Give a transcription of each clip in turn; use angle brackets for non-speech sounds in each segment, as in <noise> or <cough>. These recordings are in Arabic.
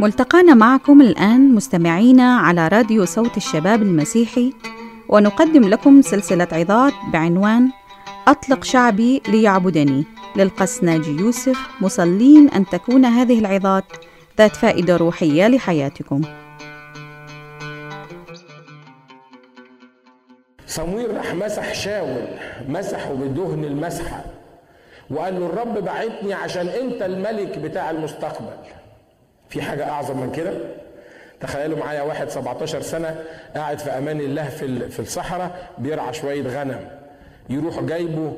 ملتقانا معكم الآن مستمعينا على راديو صوت الشباب المسيحي ونقدم لكم سلسلة عظات بعنوان أطلق شعبي ليعبدني. للقس ناجي يوسف مصلين أن تكون هذه العظات ذات فائدة روحية لحياتكم. صمويل راح مسح شاول مسحه بدهن المسحة وقال له الرب بعتني عشان أنت الملك بتاع المستقبل. في حاجة أعظم من كده؟ تخيلوا معايا واحد 17 سنة قاعد في أمان الله في في الصحراء بيرعى شوية غنم. يروح جايبه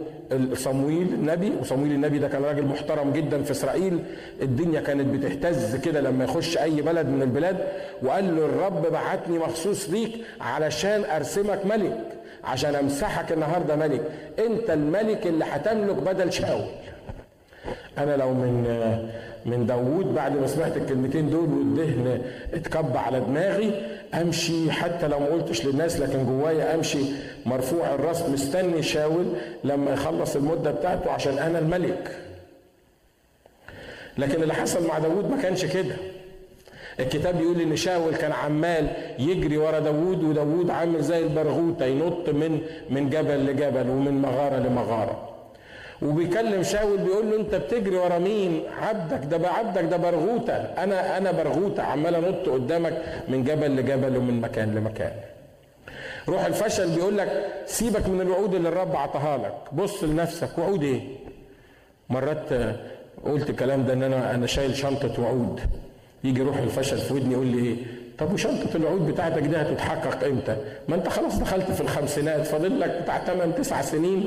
صمويل النبي وصمويل النبي ده كان راجل محترم جدا في إسرائيل. الدنيا كانت بتهتز كده لما يخش أي بلد من البلاد وقال له الرب بعتني مخصوص ليك علشان أرسمك ملك عشان أمسحك النهارده ملك. أنت الملك اللي هتملك بدل شاول. أنا لو من من داوود بعد ما سمعت الكلمتين دول والدهن اتكب على دماغي امشي حتى لو ما قلتش للناس لكن جوايا امشي مرفوع الراس مستني شاول لما يخلص المدة بتاعته عشان أنا الملك. لكن اللي حصل مع داوود ما كانش كده. الكتاب بيقول إن شاول كان عمال يجري ورا داوود وداوود عامل زي البرغوثة ينط من من جبل لجبل ومن مغارة لمغارة. وبيكلم شاول بيقول له انت بتجري ورا مين؟ عبدك ده عبدك ده برغوتة. أنا أنا برغوتة عمال أنط قدامك من جبل لجبل ومن مكان لمكان. روح الفشل بيقول لك سيبك من الوعود اللي الرب عطاها لك. بص لنفسك وعود إيه؟ مرات قلت الكلام ده إن أنا أنا شايل شنطة وعود. يجي روح الفشل في ودني يقول لي إيه؟ طب وشنطة الوعود بتاعتك دي هتتحقق إمتى؟ ما أنت خلاص دخلت في الخمسينات فاضل لك بتاع 8 9 سنين.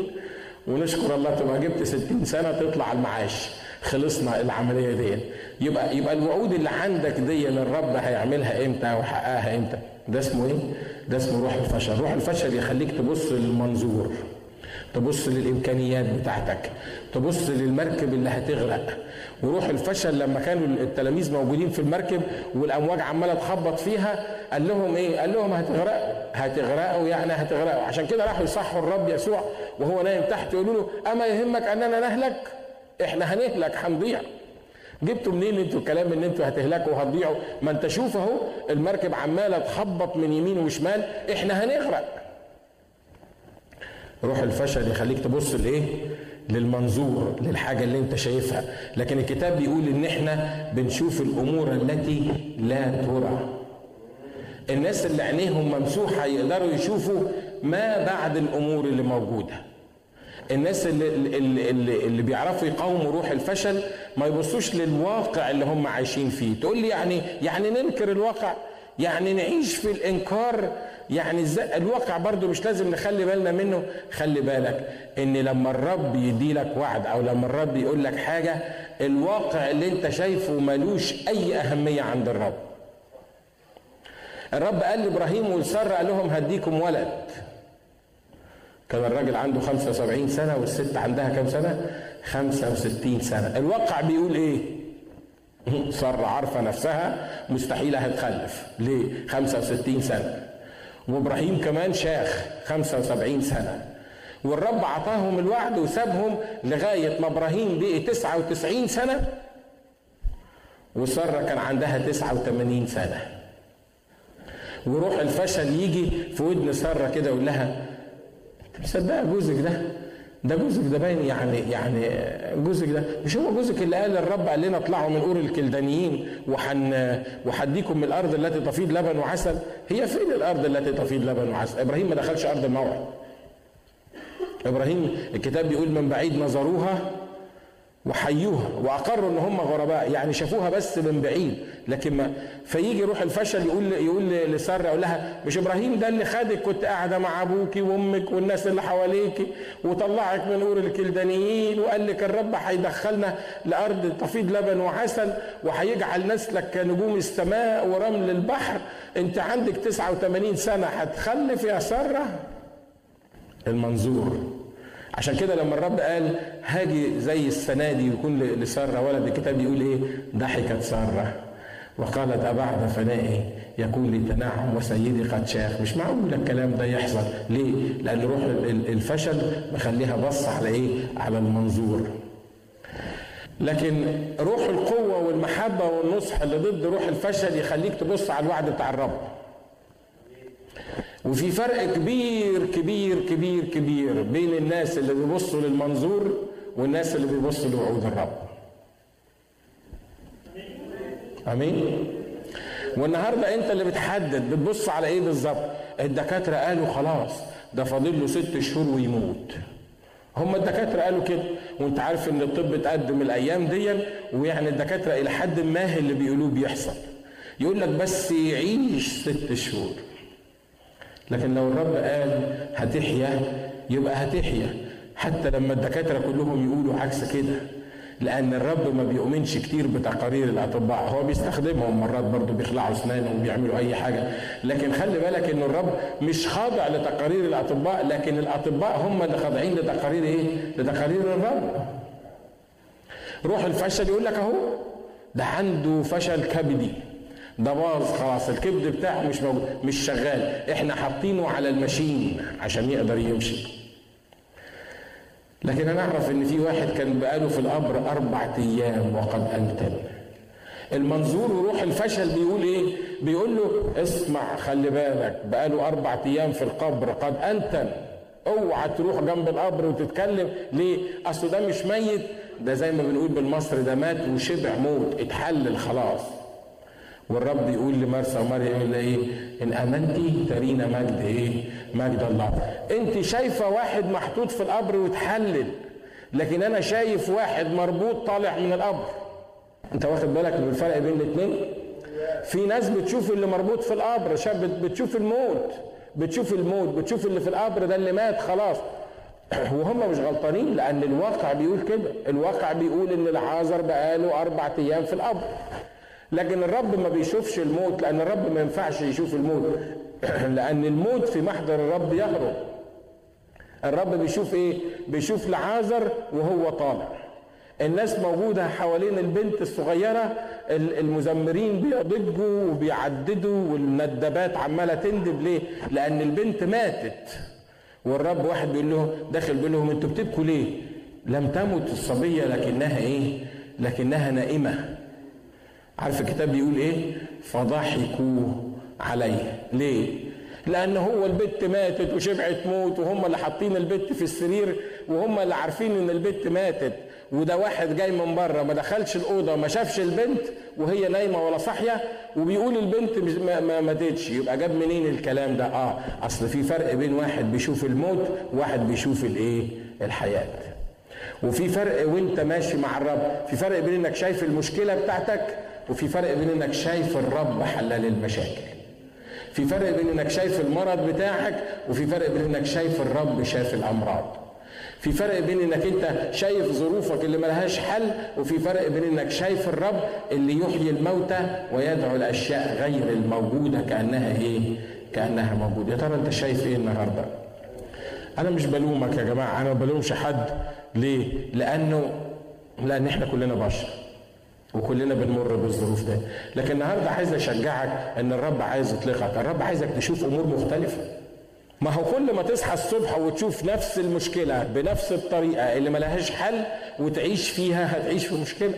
ونشكر الله تبقى جبت 60 سنة تطلع المعاش. خلصنا العملية دي. يبقى يبقى الوعود اللي عندك دي الرب هيعملها إمتى ويحققها إمتى؟ ده اسمه إيه؟ ده اسمه روح الفشل. روح الفشل يخليك تبص للمنظور. تبص للإمكانيات بتاعتك تبص للمركب اللي هتغرق. وروح الفشل لما كانوا التلاميذ موجودين في المركب والأمواج عمالة تخبط فيها قال لهم إيه؟ قال لهم هتغرقوا هتغرقوا يعني هتغرقوا. عشان كده راحوا يصحوا الرب يسوع وهو نايم تحت يقولوا له أما يهمك أننا نهلك؟ إحنا هنهلك هنضيع. جبتوا منين أنتوا الكلام ان أنتوا هتهلكوا وهتضيعوا؟ ما انت شوف اهو المركب عمالة تخبط من يمين وشمال إحنا هنغرق. روح الفشل يخليك تبص لإيه؟ للمنظور للحاجة اللي أنت شايفها. لكن الكتاب بيقول إن إحنا بنشوف الأمور التي لا ترى. الناس اللي عينيهم ممسوحة يقدروا يشوفوا ما بعد الأمور اللي موجودة. الناس اللي, اللي, اللي, بيعرفوا يقاوموا روح الفشل ما يبصوش للواقع اللي هم عايشين فيه. تقول لي يعني يعني ننكر الواقع؟ يعني نعيش في الإنكار. يعني الواقع برضو مش لازم نخلي بالنا منه. خلي بالك إن لما الرب يدي لك وعد أو لما الرب يقول لك حاجة الواقع اللي أنت شايفه ملوش أي أهمية عند الرب. الرب قال لإبراهيم والساره قال لهم هديكم ولد. كان الراجل عنده 75 سنة والست عندها كام سنة؟ 65 سنة. الواقع بيقول إيه؟ ساره عارفه نفسها مستحيل هتخلف. ليه؟ 65 سنة. وإبراهيم كمان شاخ 75 سنة. والرب عطاهم الوعد وسابهم لغاية ما إبراهيم بقي 99 سنة. وسارة كان عندها 89 سنة. وروح الفشل يجي في ودن سارة كده يقول لها أنت مصدقة جوزك ده؟ ده جوزك ده باين يعني يعني جوزك ده. مش هو جوزك اللي قال الرب قال لنا اطلعوا من أور الكلدانيين وحن وحديكم من الأرض التي تفيض لبن وعسل. هي فين الأرض التي تفيض لبن وعسل؟ إبراهيم ما دخلش أرض الموعد. إبراهيم الكتاب بيقول من بعيد نظروها وحيوها وأقروا إن هم غرباء يعني شافوها بس من بعيد. لكن ما فيجي روح الفشل يقول يقول لسارة يقول لها مش إبراهيم ده اللي خدك؟ كنت قاعدة مع أبوكي وأمك والناس اللي حواليكي وطلعك من اور الكلدانيين وقال لك الرب هيدخلنا لأرض تفيض لبن وعسل وهيجعل نسلك كنجوم السماء ورمل البحر. أنت عندك 89 سنة هتخلف يا سارة؟ المنظور. عشان كده لما الرب قال هاجي زي السنة دي يكون لسارة ولد الكتاب يقول إيه؟ ضحكت سارة. وقالت أبعد فنائي يكون لي تنعم وسيدي قد شاخ. مش معقول الكلام ده يحصل. ليه؟ لأن روح الفشل مخليها بص على إيه؟ على المنظور. لكن روح القوة والمحبة والنصح اللي ضد روح الفشل يخليك تبص على الوعد بتاع الرب. وفي فرق كبير كبير كبير كبير بين الناس اللي بيبصوا للمنظور والناس اللي بيبصوا لوعود الرب. آمين؟ والنهاردة انت اللي بتحدد بتبص على إيه بالظبط؟ الدكاترة قالوا خلاص ده فاضل له ست شهور ويموت. هم الدكاترة قالوا كده وانت عارف ان الطب اتقدم الأيام دي ويعني الدكاترة إلى حد ما اللي بيقولوه بيحصل. يقول لك بس يعيش ست شهور. لكن لو الرب قال هتحيا يبقى هتحيا. حتى لما الدكاترة كلهم يقولوا عكس كده. لأن الرب ما بيؤمنش كتير بتقارير الأطباء. هو بيستخدمهم مرات برضه بيخلعوا اسنانه وبيعملوا أي حاجة. لكن خلي بالك إن الرب مش خاضع لتقارير الأطباء لكن الأطباء هم اللي خاضعين لتقارير إيه؟ لتقارير الرب. روح الفشل يقول لك أهو ده عنده فشل كبدي. ده باظ خلاص الكبد بتاعه مش موجود مش شغال. إحنا حاطينه على الماشين عشان يقدر يمشي. لكن أنا أعرف إن في واحد كان بقاله في القبر أربع أيام وقد انتن المنظور وروح الفشل بيقول إيه؟ بيقول له اسمع خلي بالك بقاله أربع أيام في القبر قد انتن اوعى تروح جنب القبر وتتكلم. ليه؟ أصل ده مش ميت. ده زي ما بنقول بالمصري ده مات وشبع موت اتحلل خلاص. والرب يقول لمرسى ومريم إيه؟ إن امنتي ترينا مجد إيه؟ مجد الله. أنت شايفة واحد محطوط في القبر وتحلل لكن أنا شايف واحد مربوط طالع من القبر. أنت واخد بالك من الفرق بين الاثنين في ناس بتشوف اللي مربوط في القبر شاب بتشوف الموت بتشوف الموت بتشوف اللي في القبر ده اللي مات خلاص. <clears throat> وهم مش غلطانين لأن الواقع بيقول كده. الواقع بيقول إن العازر بقاله أربع أيام في القبر. لكن الرب ما بيشوفش الموت لأن الرب ما ينفعش يشوف الموت. <clears throat> لأن الموت في محضر الرب يهرب. الرب بيشوف إيه؟ بيشوف لعازر وهو طالع. الناس موجودة حوالين البنت الصغيرة المزمرين بيضجوا وبيعددوا والندبات عمالة تندب ليه؟ لأن البنت ماتت. والرب واحد بيقول له داخل بيقول لهم أنتوا بتبكوا ليه؟ لم تمت الصبية لكنها إيه؟ لكنها نائمة. عارف الكتاب بيقول إيه؟ فضحكوا عليه. ليه؟ لأن هو البت ماتت وشبعت موت وهم اللي حاطين البت في السرير وهم اللي عارفين إن البت ماتت وده واحد جاي من بره ما دخلش الأوضة ما شافش البنت وهي نايمة ولا صاحية وبيقول البنت ما, ما ماتتش. يبقى جاب منين الكلام ده؟ آه أصل في فرق بين واحد بيشوف الموت وواحد بيشوف الإيه؟ الحياة. وفي فرق وانت ماشي مع الرب في فرق بين إنك شايف المشكلة بتاعتك وفي فرق بين إنك شايف الرب حلال المشاكل. في فرق بين إنك شايف المرض بتاعك وفي فرق بين إنك شايف الرب شايف الأمراض. في فرق بين إنك أنت شايف ظروفك اللي ملهاش حل وفي فرق بين إنك شايف الرب اللي يحيي الموتى ويدعو الأشياء غير الموجودة كأنها إيه؟ كأنها موجودة. يا ترى أنت شايف إيه النهارده؟ أنا مش بلومك يا جماعة أنا ما بلومش حد. ليه؟ لأنه لأن إحنا كلنا بشر. وكلنا بنمر بالظروف ده. لكن النهارده عايز أشجعك إن الرب عايز يطلقك. الرب عايزك تشوف أمور مختلفة. ما هو كل ما تصحى الصبح وتشوف نفس المشكلة بنفس الطريقة اللي ملهاش حل وتعيش فيها هتعيش في مشكلة.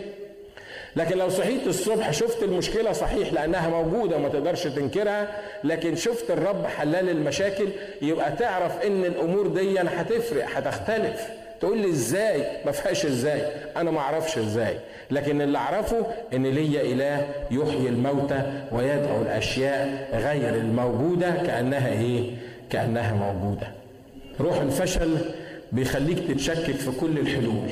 لكن لو صحيت الصبح شفت المشكلة صحيح لأنها موجودة وما تقدرش تنكرها لكن شفت الرب حلال المشاكل يبقى تعرف إن الأمور دي هتفرق هتختلف. تقول لي إزاي؟ ما فيهاش إزاي. أنا ما أعرفش إزاي. لكن اللي أعرفه إن ليا إله يحيي الموتى ويدعو الأشياء غير الموجودة كأنها إيه؟ كأنها موجودة. روح الفشل بيخليك تتشكك في كل الحلول.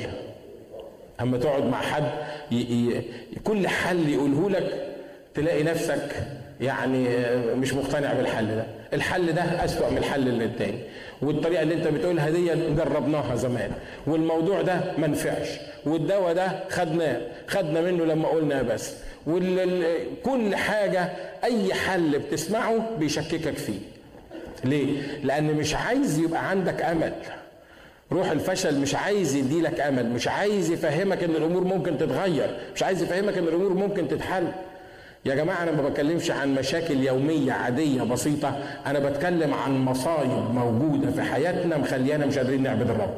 أما تقعد مع حد ي... ي... كل حل يقوله لك تلاقي نفسك يعني مش مقتنع بالحل ده. الحل ده أسوأ من الحل اللي التاني. والطريقة اللي انت بتقولها دي جربناها زمان. والموضوع ده ما نفعش. والدواء ده خدناه. خدنا منه لما قلنا بس. وكل حاجة أي حل بتسمعه بيشككك فيه. ليه؟ لأن مش عايز يبقى عندك أمل. روح الفشل مش عايز يديلك أمل. مش عايز يفهمك إن الأمور ممكن تتغير. مش عايز يفهمك إن الأمور ممكن تتحل. يا جماعة أنا ما بتكلمش عن مشاكل يومية عادية بسيطة أنا بتكلم عن مصايب موجودة في حياتنا مخليانا مش قادرين نعبد الرب.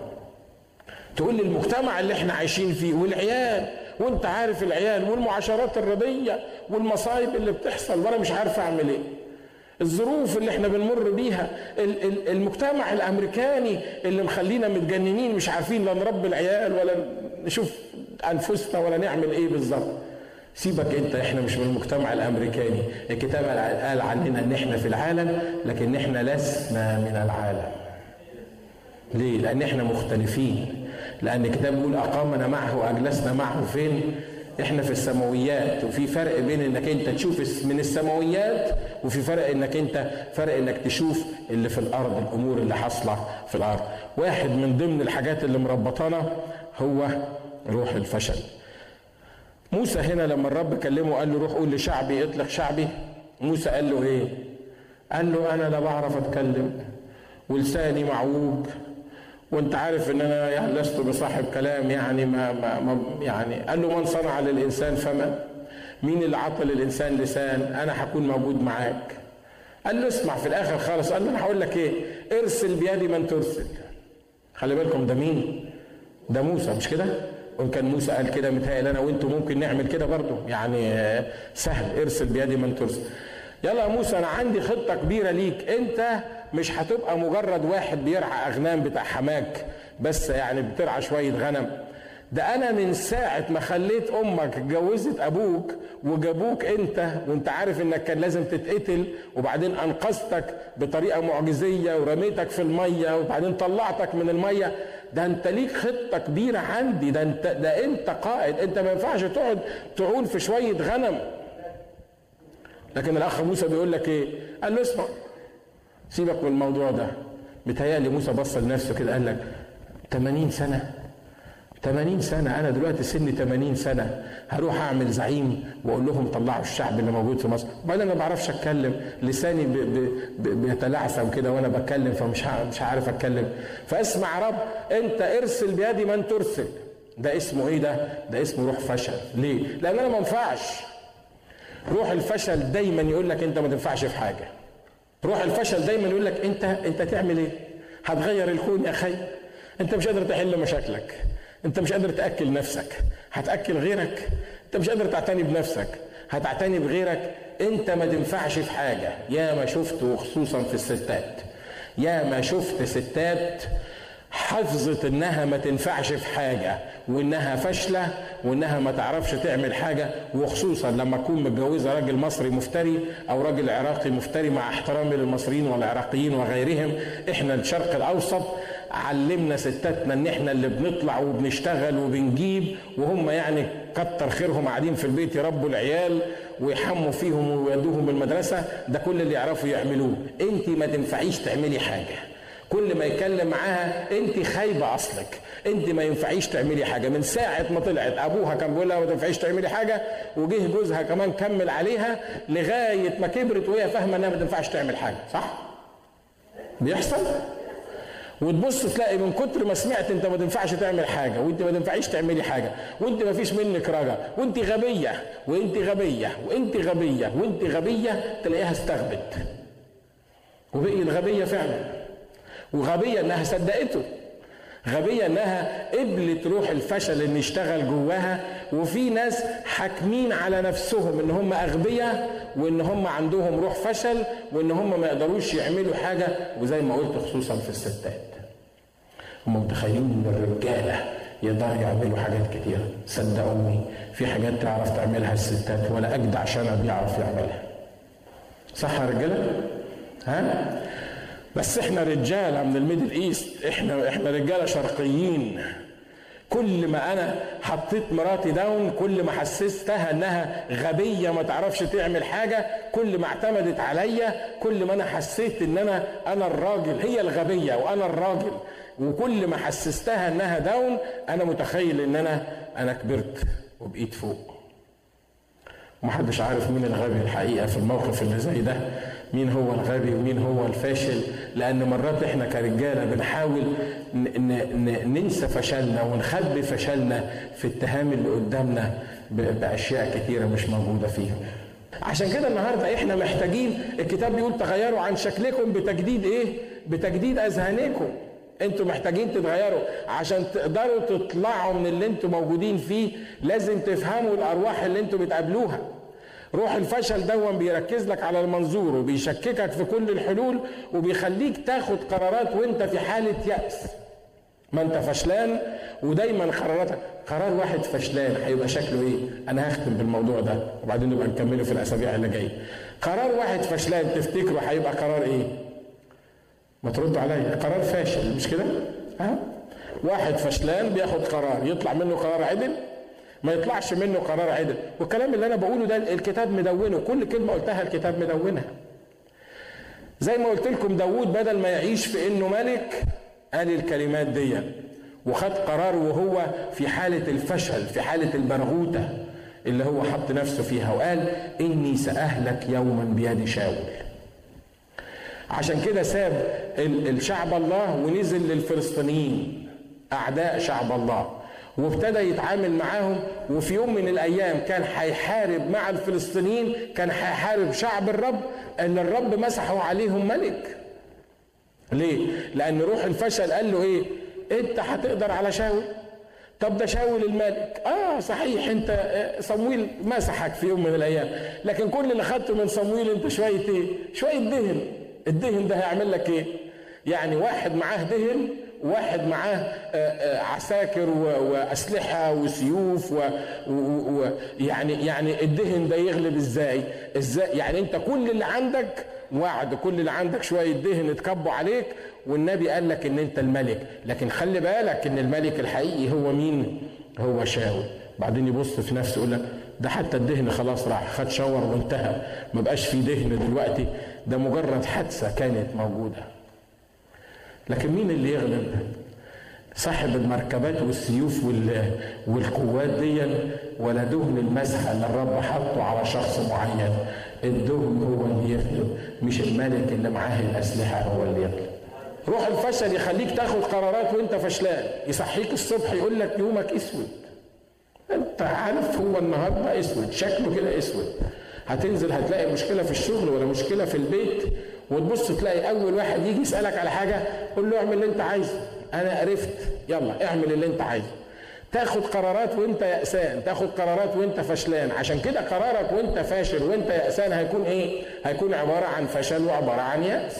تقول لي المجتمع اللي إحنا عايشين فيه والعيال وأنت عارف العيال والمعاشرات الرديه والمصايب اللي بتحصل وأنا مش عارف أعمل إيه. الظروف اللي إحنا بنمر بيها المجتمع الأمريكاني اللي مخلينا متجننين مش عارفين لا نربي العيال ولا نشوف أنفسنا ولا نعمل إيه بالظبط. سيبك انت إحنا مش من المجتمع الامريكاني. الكتاب قال عننا ان إحنا في العالم لكن إحنا لسنا من العالم. ليه؟ لأن إحنا مختلفين. لأن الكتاب بيقول أقامنا معه وأجلسنا معه فين؟ إحنا في السماويات. وفي فرق بين انك انت تشوف من السماويات وفي فرق انك انت فرق انك تشوف اللي في الأرض الأمور اللي حاصلة في الأرض. واحد من ضمن الحاجات اللي مربطانا هو روح الفشل. موسى هنا لما الرب كلمه قال له روح قول لشعبي اطلق شعبي. موسى قال له إيه؟ قال له أنا لا بعرف أتكلم ولساني معوج وأنت عارف إن أنا يعني لست بصاحب كلام يعني ما, ما, ما يعني قال له من صنع للإنسان فما؟ مين اللي عطى للانسان لسان؟ أنا هكون موجود معاك. قال له اسمع في الآخر خالص قال له أنا هقول لك إيه؟ ارسل بيدي من ترسل. خلي بالكم ده مين؟ ده موسى مش كده؟ وإن كان موسى قال كده متهيألي أنا وأنتم ممكن نعمل كده برضه. يعني سهل ارسل بيدي من ترسل يلا يا موسى أنا عندي خطة كبيرة ليك. أنت مش هتبقى مجرد واحد بيرعى أغنام بتاع حماك بس يعني بترعى شوية غنم. ده أنا من ساعة ما خليت أمك اتجوزت أبوك وجابوك أنت وأنت عارف إنك كان لازم تتقتل وبعدين أنقذتك بطريقة معجزية ورميتك في المية وبعدين طلعتك من المية. ده أنت ليك خطة كبيرة عندي. ده أنت ده أنت قائد. أنت ما ينفعش تقعد تعول في شوية غنم. لكن الأخ موسى بيقول لك إيه؟ قال له اسمع سيبك من الموضوع ده. متهيألي موسى بص لنفسه كده قال لك 80 سنة؟ 80 سنة. أنا دلوقتي سني 80 سنة. هروح أعمل زعيم وأقول لهم طلعوا الشعب اللي موجود في مصر. وبعدين ما بعرفش أتكلم. لساني بيتلعثم كده وأنا بتكلم فمش مش عارف أتكلم. فاسمع رب أنت ارسل بيدي من ترسل. ده اسمه إيه ده؟ ده اسمه روح فشل. ليه؟ لأن أنا ما ينفعش. روح الفشل دايما يقول لك أنت ما تنفعش في حاجة. روح الفشل دايما يقول لك أنت أنت تعمل إيه؟ هتغير الكون يا أخي. أنت مش قادر تحل مشاكلك. انت مش قادر تأكل نفسك. هتأكل غيرك. انت مش قادر تعتني بنفسك. هتعتني بغيرك. انت ما تنفعش في حاجة. يا ما شفت وخصوصا في الستات. يا ما شفت ستات حفظت إنها ما تنفعش في حاجة وإنها فاشلة وإنها ما تعرفش تعمل حاجة وخصوصا لما تكون متجوزة راجل مصري مفتري أو راجل عراقي مفتري مع احترامي للمصريين والعراقيين وغيرهم إحنا الشرق الأوسط علمنا ستاتنا ان إحنا اللي بنطلع وبنشتغل وبنجيب وهم يعني كتر خيرهم قاعدين في البيت يربوا العيال ويحموا فيهم ويودوهم المدرسة ده كل اللي يعرفوا يعملوه. انت ما تنفعيش تعملي حاجة. كل ما يتكلم معاها انت خايبة اصلك. انت ما ينفعيش تعملي حاجة. من ساعة ما طلعت ابوها كان بيقول لها ما تنفعيش تعملي حاجة وجه جوزها كمان كمل عليها لغاية ما كبرت وهي فاهمة انها ما تنفعش تعمل حاجة. صح؟ بيحصل؟ وتبص تلاقي من كتر ما سمعت انت ما تنفعش تعمل حاجة وانت ما تنفعيش تعملي حاجة وانت ما فيش منك رجا وانت غبية وانت غبية وانت غبية وانت غبية تلاقيها استغبت. وبقي الغبية فعلا. وغبية إنها صدقته. غبية إنها قبلت روح الفشل ان يشتغل جواها وفي ناس حاكمين على نفسهم إن هم أغبياء وإن هم عندهم روح فشل وإن هم ما يقدروش يعملوا حاجة وزي ما قلت خصوصا في الستات. هم متخيلين إن الرجالة يقدروا يعملوا حاجات كتير صدقوني في حاجات تعرف تعملها الستات ولا أجدع شنب بيعرف يعملها. صح يا رجالة؟ ها؟ بس إحنا رجالة من ال Middle East إحنا إحنا رجالة شرقيين. كل ما أنا حطيت مراتي داون كل ما حسستها إنها غبية ما تعرفش تعمل حاجة كل ما اعتمدت عليا كل ما أنا حسيت إن أنا أنا الراجل هي الغبية وأنا الراجل. وكل ما حسستها إنها داون أنا متخيل إن أنا أنا كبرت وبقيت فوق. ومحدش عارف مين الغبي الحقيقة في الموقف اللي زي ده مين هو الغبي ومين هو الفاشل لأن مرات إحنا كرجالة بنحاول ننسى فشلنا ونخبي فشلنا في اتهام اللي قدامنا بأشياء كثيره مش موجودة فيهم عشان كده النهارده إحنا محتاجين الكتاب بيقول تغيروا عن شكلكم بتجديد إيه؟ بتجديد أذهانكم. أنتوا محتاجين تتغيروا. عشان تقدروا تطلعوا من اللي أنتوا موجودين فيه لازم تفهموا الأرواح اللي أنتوا بتقابلوها. روح الفشل دون بيركز لك على المنظور وبيشككك في كل الحلول وبيخليك تاخد قرارات وانت في حالة يأس. ما انت فشلان ودايما قراراتك. قرار واحد فشلان هيبقى شكله إيه؟ أنا هختم بالموضوع ده وبعدين نبقى نكمله في الأسابيع اللي جاية. قرار واحد فشلان تفتكره هيبقى قرار إيه؟ ما تردوا عليا. قرار فاشل مش كده؟ ها؟ واحد فشلان بياخد قرار يطلع منه قرار عدل؟ ما يطلعش منه قرار عدل. والكلام اللي أنا بقوله ده الكتاب مدونه كل كلمة قلتها الكتاب مدونها. زي ما قلت لكم داوود بدل ما يعيش في إنه ملك قال الكلمات دي. وخد قرار وهو في حالة الفشل في حالة البرغوتة اللي هو حط نفسه فيها وقال إني سأهلك يوما بيد شاول. عشان كده ساب الشعب الله ونزل للفلسطينيين أعداء شعب الله وابتدى يتعامل معاهم وفي يوم من الأيام كان هيحارب مع الفلسطينيين كان هيحارب شعب الرب اللي الرب مسحوا عليهم ملك ليه؟ لأن روح الفشل قال له إيه؟ أنت هتقدر على شاول؟ طب ده شاول الملك آه صحيح أنت صمويل مسحك في يوم من الأيام لكن كل اللي خدته من صمويل أنت شوية إيه شوية دهن الدهن ده هيعمل لك إيه؟ يعني واحد معاه دهن واحد معاه عساكر وأسلحة وسيوف ويعني يعني الدهن ده يغلب إزاي؟ إزاي؟ يعني أنت كل اللي عندك وعد كل اللي عندك شوية دهن اتكبوا عليك والنبي قال لك إن أنت الملك. لكن خلي بالك إن الملك الحقيقي هو مين؟ هو شاول. بعدين يبص في نفسه يقول لك ده حتى الدهن خلاص راح خد شاور وانتهى. ما بقاش في دهن دلوقتي. ده مجرد حادثة كانت موجودة. لكن مين اللي يغلب؟ صاحب المركبات والسيوف والقوات دي ولا دهن المسحة اللي الرب حطه على شخص معين؟ الدهن هو اللي يغلب مش الملك اللي معاه الأسلحة هو اللي يغلب. روح الفشل يخليك تاخد قرارات وانت فشلان. يصحيك الصبح يقول لك يومك أسود. أنت عارف هو النهارده أسود شكله كده أسود. هتنزل هتلاقي مشكلة في الشغل ولا مشكلة في البيت وتبص تلاقي أول واحد يجي يسألك على حاجة قول له اعمل اللي انت عايزه. أنا عرفت يلا اعمل اللي انت عايزه. تاخد قرارات وانت يأسان تاخد قرارات وانت فشلان. عشان كده قرارك وانت فاشل وانت يأسان هيكون إيه؟ هيكون عبارة عن فشل وعبارة عن يأس.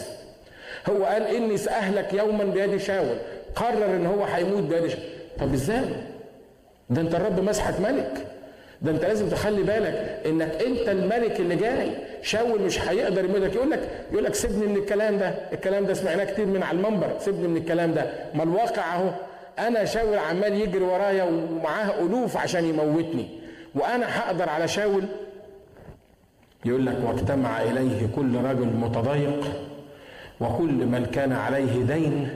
هو قال إني سأهلك يوما بيد شاول. قرر إن هو هيموت بيد شاول. طب إزاي؟ ده أنت الرب مسحك ملك. ده انت لازم تخلي بالك انك انت الملك اللي جاي شاول مش هيقدر يمدك. يقول لك يقول لك سيبني من الكلام ده. الكلام ده سمعناه كتير من على المنبر. سيبني من الكلام ده. ما الواقع اهو. أنا شاول عمال يجري ورايا ومعاه الوف عشان يموتني. وأنا هقدر على شاول؟ يقول لك واجتمع إليه كل رجل متضايق وكل من كان عليه دين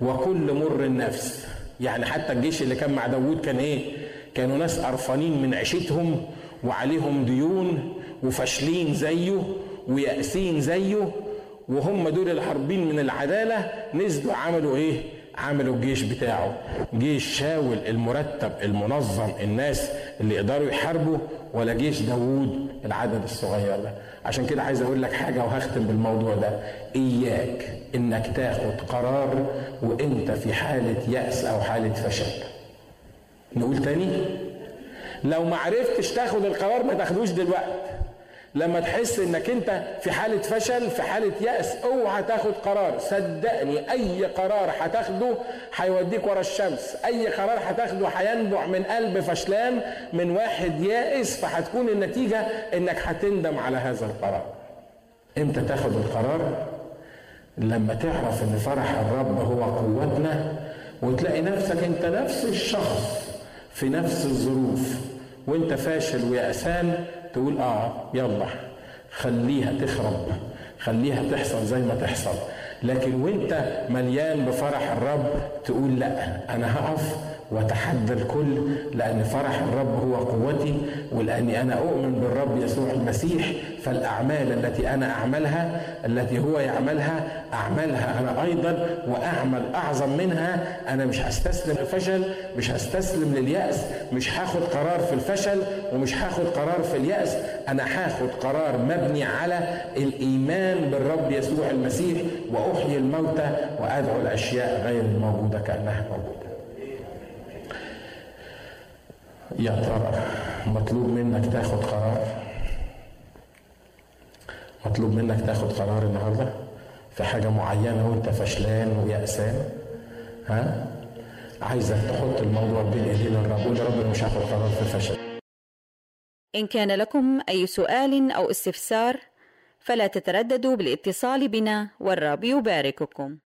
وكل مر النفس. يعني حتى الجيش اللي كان مع داوود كان إيه؟ كانوا ناس قرفانين من عيشتهم وعليهم ديون وفاشلين زيه ويأسين زيه وهم دول الهربين من العدالة نزلوا عملوا إيه؟ عملوا الجيش بتاعه. جيش شاول المرتب المنظم الناس اللي يقدروا يحاربوا ولا جيش داوود العدد الصغير ده. عشان كده عايز أقول لك حاجة وهختم بالموضوع ده. إياك إنك تاخد قرار وأنت في حالة يأس أو حالة فشل. نقول تاني؟ لو ما عرفتش تاخد القرار ما تاخدوش دلوقتي. لما تحس إنك أنت في حالة فشل في حالة يأس أوعى تاخد قرار. صدقني أي قرار هتاخده هيوديك ورا الشمس. أي قرار هتاخده هينبع من قلب فشلان من واحد يائس. فهتكون النتيجة إنك هتندم على هذا القرار. إمتى تاخد القرار لما تعرف إن فرح الرب هو قوتنا وتلاقي نفسك أنت نفس الشخص في نفس الظروف. وانت فاشل ويأسان تقول آه يلا خليها تخرب خليها تحصل زي ما تحصل. لكن وانت مليان بفرح الرب تقول لا أنا هقف وتحدى الكل لأن فرح الرب هو قوتي ولأني أنا أؤمن بالرب يسوع المسيح فالأعمال التي أنا أعملها التي هو يعملها أعملها أنا أيضا وأعمل أعظم منها أنا مش هستسلم للفشل مش هستسلم لليأس مش هاخد قرار في الفشل ومش هاخد قرار في اليأس أنا هاخد قرار مبني على الإيمان بالرب يسوع المسيح وأحيي الموتى وأدعو الأشياء غير الموجودة كأنها موجودة. يا ترى مطلوب منك تاخد قرار. مطلوب منك تاخد قرار النهارده في حاجة معينة وانت فشلان ويأسان ها؟ عايزك تحط الموضوع بين ايدين الرب قول يا رب مش هاخد قرار في الفشل إن كان لكم أي سؤال أو استفسار فلا تترددوا بالاتصال بنا والرب يبارككم.